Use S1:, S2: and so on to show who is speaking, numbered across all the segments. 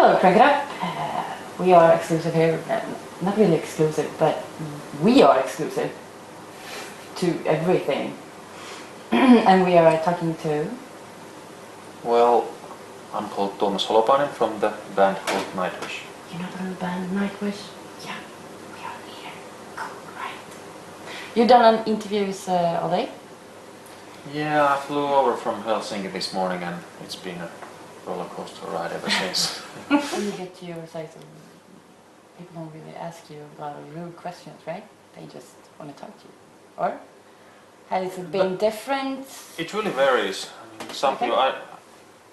S1: Hello, Crank It Up. Uh, we are exclusive here. Uh, not really exclusive, but we are exclusive to everything. and we are talking to.
S2: Well, I'm called Tuomas Holopainen from the band called Nightwish.
S1: You know the band Nightwish? Yeah, we are here. Cool, right? You've done an interviews uh, all day?
S2: Yeah, I flew over from Helsinki this morning and it's been a roller coaster ride ever since.
S1: when you get to your site, um, people don't really ask you a lot of rude questions, right? They just want to talk to you. Or has it been different?
S2: it really varies. I mean, some
S1: Okay.
S2: people, I,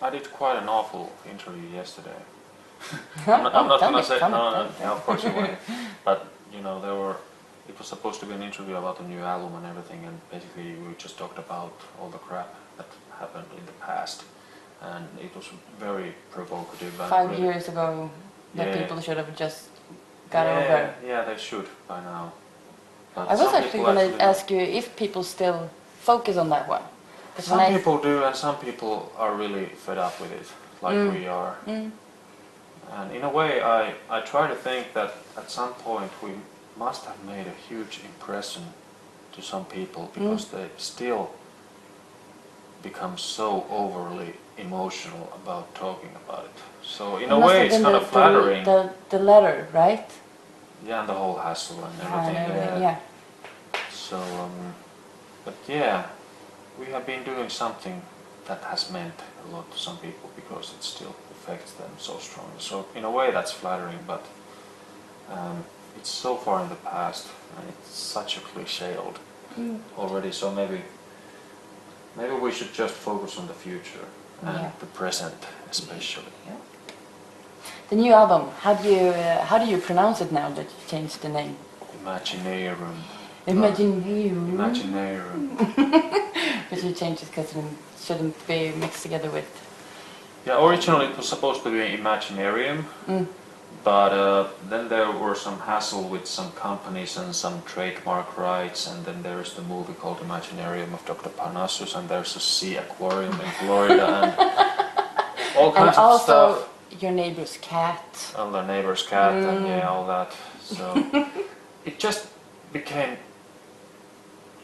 S2: I did quite an awful interview yesterday. I'm not, I'm not gonna say,
S1: tell me,
S2: no, no, of course you won't. But, you know, there were, it was supposed to be an interview about the new album and everything, and basically we just talked about all the crap that happened in the past. And it was very provocative. and
S1: Five
S2: really-
S1: years ago, that
S2: Yeah.
S1: people should have just got
S2: yeah,
S1: over.
S2: Yeah, they should by now. But
S1: I was actually going to ask you if people still focus on that one.
S2: Some people do, and some people are really fed up with it, like
S1: Mm.
S2: we are.
S1: Mm,
S2: And in a way, I, I try to think that at some point we must have made a huge impression to some people
S1: Mm.
S2: because they still become so overly emotional about talking about it. So in
S1: it
S2: a way, it's kind
S1: the,
S2: of flattering.
S1: The, the, the letter, right?
S2: yeah, and the whole hassle and
S1: Yeah,
S2: everything.
S1: and everything,
S2: yeah.
S1: yeah.
S2: So, um, but yeah, we have been doing something that has meant a lot to some people because it still affects them so strongly. So in a way that's flattering, but um, it's so far in the past and it's such a cliche old
S1: Mm.
S2: already. So maybe maybe we should just focus on the future and the present especially.
S1: Yeah. The new album, how do you uh, how do you pronounce it now that you changed the name?
S2: Imaginaerum.
S1: Imagine you.
S2: Imaginaerum.
S1: Because you changed it because it shouldn't be mixed together with.
S2: Yeah, originally it was supposed to be Imaginarium.
S1: Mm.
S2: But uh, then there were some hassle with some companies and some trademark rights, and then there's the movie called Imaginarium of Dr. Parnassus, and there's a sea aquarium in Florida, and all
S1: And
S2: kinds of
S1: also
S2: stuff.
S1: your neighbor's cat.
S2: And the neighbor's cat, and
S1: Mm.
S2: yeah, all that. So it just became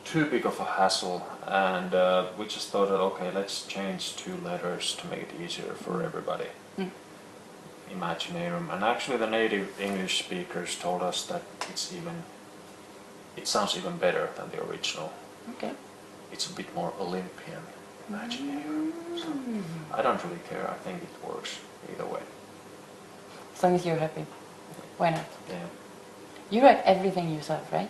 S2: too big of a hassle, and uh, we just thought that okay, let's change two letters to make it easier for everybody.
S1: Mm.
S2: Imaginaerum, and actually the native English speakers told us that it's even, it sounds even better than the original.
S1: Okay.
S2: It's a bit more Olympian, Imaginaerum. So mm. I don't really care. I think it works either way.
S1: As long as you're happy. Why not?
S2: Yeah.
S1: You write everything yourself, right?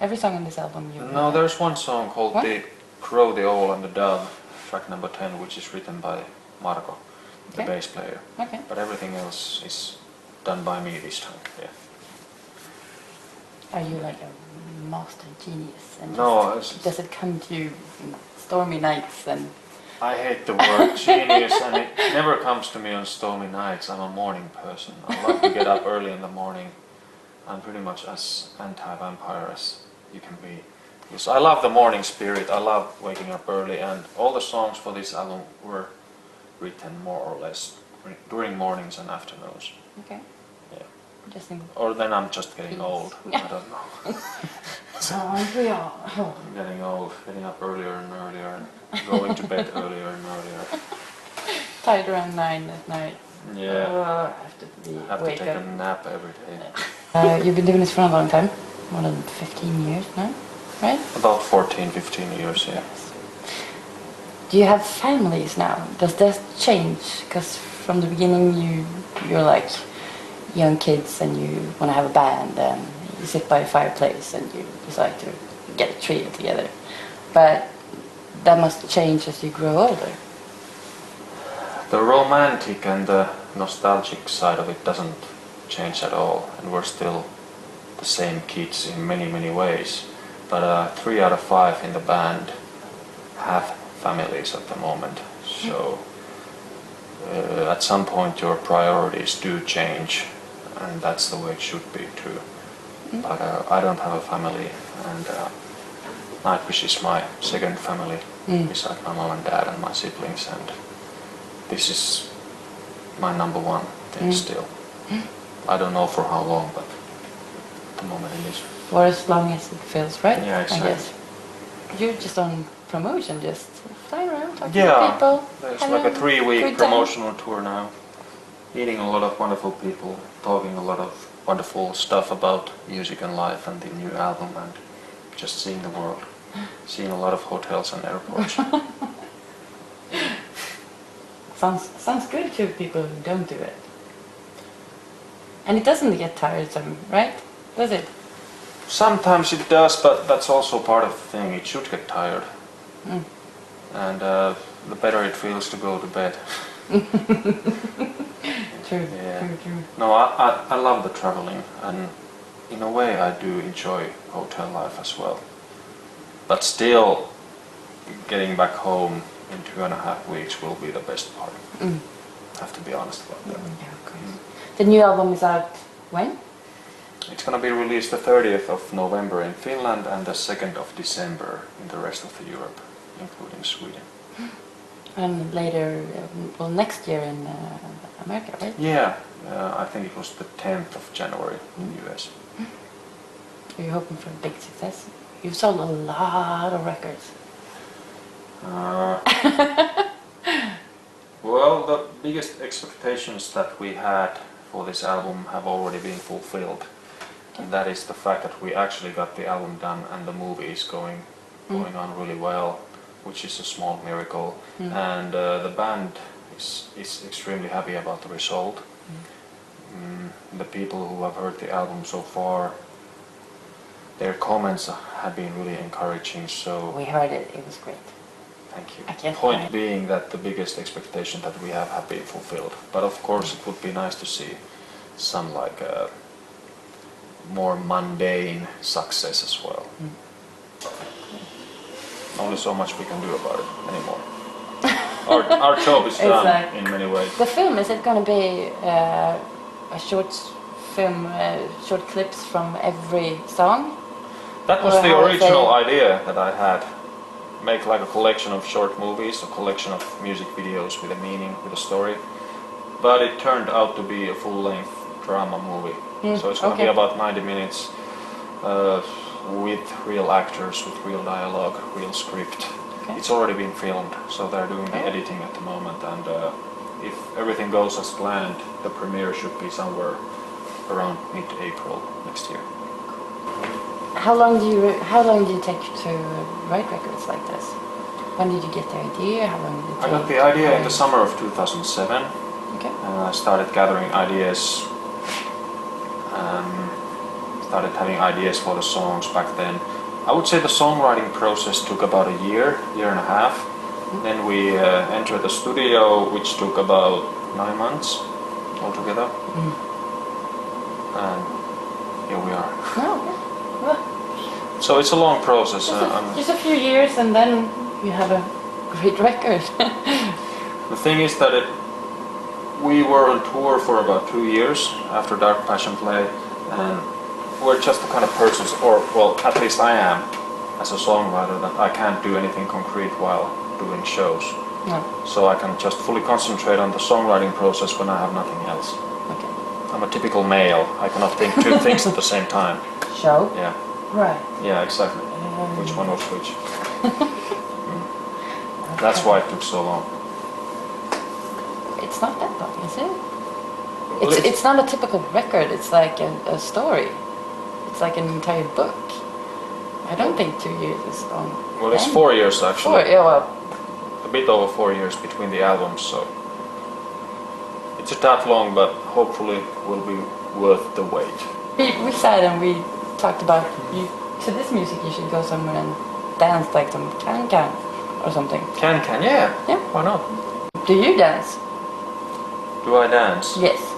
S1: Every song on this album you
S2: No,
S1: wrote.
S2: there's one song called
S1: What?
S2: The Crow, the Owl and the Dove, track number 10, which is written by Marko, the bass player.
S1: Okay.
S2: But everything else is done by me this time, yeah.
S1: Are you like a master genius? And
S2: No,
S1: just- does it come to you in stormy nights and
S2: I hate the word genius and it never comes to me on stormy nights. I'm a morning person. I like to get up early in the morning. I'm pretty much as anti-vampire as you can be. Because I love the morning spirit. I love waking up early and all the songs for this album were written more or less during mornings and afternoons.
S1: okay?
S2: Yeah.
S1: Interesting.
S2: Or then I'm just getting
S1: Yes.
S2: old. I don't know.
S1: Oh, we are. Oh.
S2: I'm getting old, getting up earlier and earlier and going to bed earlier and earlier.
S1: Tired around nine at night.
S2: Yeah.
S1: I have to be
S2: have to take
S1: up.
S2: a nap every day.
S1: Uh, you've been doing this for a long time, more than 15 years now, right?
S2: About 14, 15 years, yeah.
S1: Yes. Do you have families now? Does that change? Because from the beginning you you're like young kids and you want to have a band and you sit by a fireplace and you decide to get a trio together. But that must change as you grow older.
S2: The romantic and the nostalgic side of it doesn't change at all, and we're still the same kids in many, many ways. But uh, three out of five in the band have families at the moment, so uh, at some point your priorities do change, and that's the way it should be too. But uh, I don't have a family, and uh, Nightwish is my second family,
S1: Mm.
S2: beside my mom and dad and my siblings, and this is my number one thing
S1: Mm.
S2: still. I don't know for how long, but at the moment it is.
S1: For as long as it feels, right?
S2: Yeah, exactly.
S1: I guess. You're just on promotion, just flying around, talking to
S2: Yeah,
S1: people.
S2: there's like a three-week
S1: good time.
S2: promotional tour now. Meeting a lot of wonderful people, talking a lot of wonderful stuff about music and life and the new album and just seeing the world. Seeing a lot of hotels and airports.
S1: Sounds sounds good to people who don't do it. And it doesn't get tiresome, right? Does it?
S2: Sometimes it does, but that's also part of the thing. It should get tired.
S1: Mm.
S2: And uh, the better it feels to go to bed.
S1: True,
S2: Yeah.
S1: true, true.
S2: No, I, I, I love the traveling, and in a way I do enjoy hotel life as well. But still, getting back home in two and a half weeks will be the best part.
S1: Mm.
S2: I have to be honest about that.
S1: Yeah, of course. The new album is out when?
S2: It's gonna be released the 30th of November in Finland and the 2nd of December in the rest of Europe, including Sweden.
S1: And later, um, well, next year in uh, America, right?
S2: Yeah, uh, I think it was the 10th of January in the US.
S1: Are you hoping for a big success? You've sold a lot of records.
S2: Uh, well, the biggest expectations that we had for this album have already been fulfilled. And that is the fact that we actually got the album done and the movie is going going on really well, which is a small miracle.
S1: Mm.
S2: And uh, the band is, is extremely happy about the result. Mm, the people who have heard the album so far, their comments have been really encouraging. So
S1: We heard it, it was great.
S2: Thank you.
S1: I can't
S2: Point
S1: find-
S2: being that the biggest expectation that we have have been fulfilled. But of course, it would be nice to see some like uh, more mundane success as well. Only so much we can do about it anymore. our, our job is done in many ways.
S1: The film, is it going to be uh, a short film, uh, short clips from every song?
S2: That was
S1: or
S2: the original idea that I had. Make like a collection of short movies, a collection of music videos with a meaning, with a story. But it turned out to be a full-length drama movie.
S1: Mm,
S2: so it's going to
S1: okay.
S2: be about 90 minutes uh, with real actors, with real dialogue, real script.
S1: Okay.
S2: It's already been filmed, so they're doing the
S1: Oh.
S2: editing at the moment. And uh, if everything goes as planned, the premiere should be somewhere around mid-April next year.
S1: How long do you How long do you take to write records like this? When did you get the idea? How long did it
S2: I got the idea in the summer of 2007
S1: Okay.
S2: and I started gathering ideas started having ideas for the songs back then. I would say the songwriting process took about a year, year and a half. Then we uh, entered the studio which took about nine months altogether
S1: Mm.
S2: and here we are.
S1: Oh, okay. Well,
S2: So it's a long process.
S1: just,
S2: Uh,
S1: a,
S2: um,
S1: just a few years and then you have a great record.
S2: The thing is that it, we were on tour for about two years after Dark Passion Play, and we're just the kind of persons, or well, at least I am, as a songwriter, that I can't do anything concrete while doing shows.
S1: no.
S2: So I can just fully concentrate on the songwriting process when I have nothing else.
S1: Okay.
S2: I'm a typical male. I cannot think two things at the same time.
S1: Show.
S2: Yeah,
S1: Right.
S2: yeah, exactly.
S1: Um,
S2: Which one was which? That's why it took so long.
S1: It's not that long, is it?
S2: Well,
S1: It's,
S2: it's-
S1: it's not a typical record, it's like a, a story. It's like an entire book. I don't think two years is long.
S2: Well, it's four years actually.
S1: Four, yeah, well,
S2: a bit over four years between the albums, so it's a that long, but hopefully will be worth the wait.
S1: we, we sat and we talked about you, to this music you should go somewhere and dance like some can can or something.
S2: Can can, yeah.
S1: Yeah.
S2: Why not?
S1: Do you dance?
S2: Do I dance?
S1: Yes.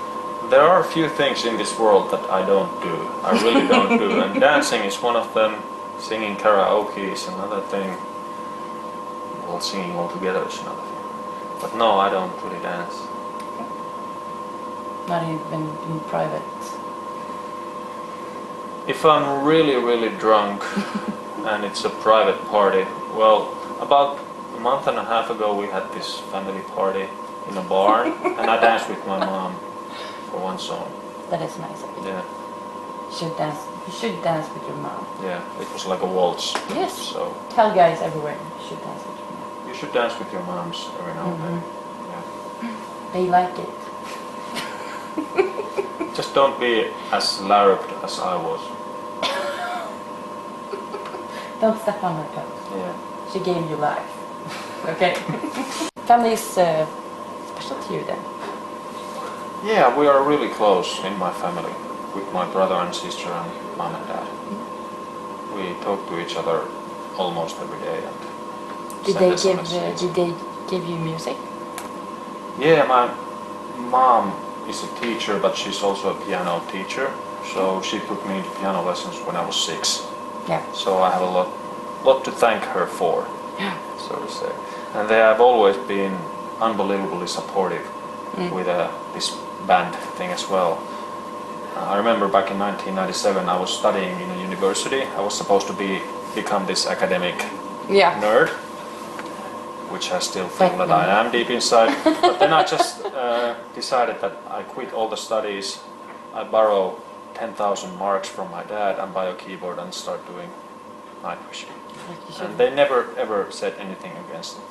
S2: There are a few things in this world that I don't do. I really don't do, and dancing is one of them. Singing karaoke is another thing. Well, singing all together is another thing. But no, I don't really dance.
S1: Not even in private.
S2: If I'm really, really drunk and it's a private party, well, about a month and a half ago we had this family party in a bar, and I danced with my mom for one song.
S1: That is nice of you.
S2: Yeah,
S1: You should dance. You should dance with your mom.
S2: yeah, it was like a waltz.
S1: Yes.
S2: So
S1: Tell guys everywhere you should dance with your mom.
S2: you should dance with your moms every now and then.
S1: Mm-hmm.
S2: Yeah.
S1: They like it.
S2: Just don't be as larped as I was.
S1: Don't step on her toes.
S2: Yeah.
S1: She gave you life. Okay. Family is uh, special to you then.
S2: Yeah, we are really close in my family with my brother and sister and mom and dad. We talk to each other almost every day and
S1: Did they give uh, Did they give you music?
S2: Yeah, my mom is a teacher, but she's also a piano teacher. So she put me into piano lessons when I was six.
S1: Yeah.
S2: So I have a lot, lot to thank her for, yeah. so to say. And they have always been unbelievably supportive with uh, this band thing as well. Uh, I remember back in 1997, I was studying in a university. I was supposed to be become this academic
S1: Yeah.
S2: nerd, which I still feel that I am deep inside. but then I just uh, decided that I quit all the studies. I borrow 10,000 marks from my dad and buy a keyboard and start doing Nightwish.
S1: Like.
S2: And they never ever said anything against it.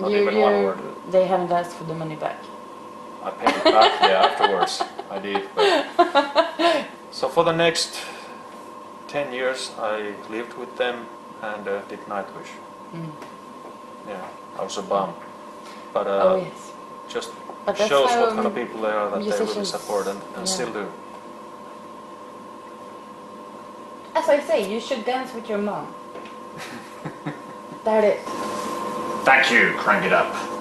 S2: Not
S1: you,
S2: even one word.
S1: They haven't asked for the money back.
S2: I paid it back, yeah, afterwards. I did. But... So for the next 10 years, I lived with them and uh, did Nightwish.
S1: Mm.
S2: Yeah, I was a bum. But uh,
S1: oh yes.
S2: just
S1: But
S2: shows what kind of people they are that they really support and, and
S1: yeah.
S2: still do.
S1: As I say, you should dance with your mom. that is.
S2: Thank you, crank it up.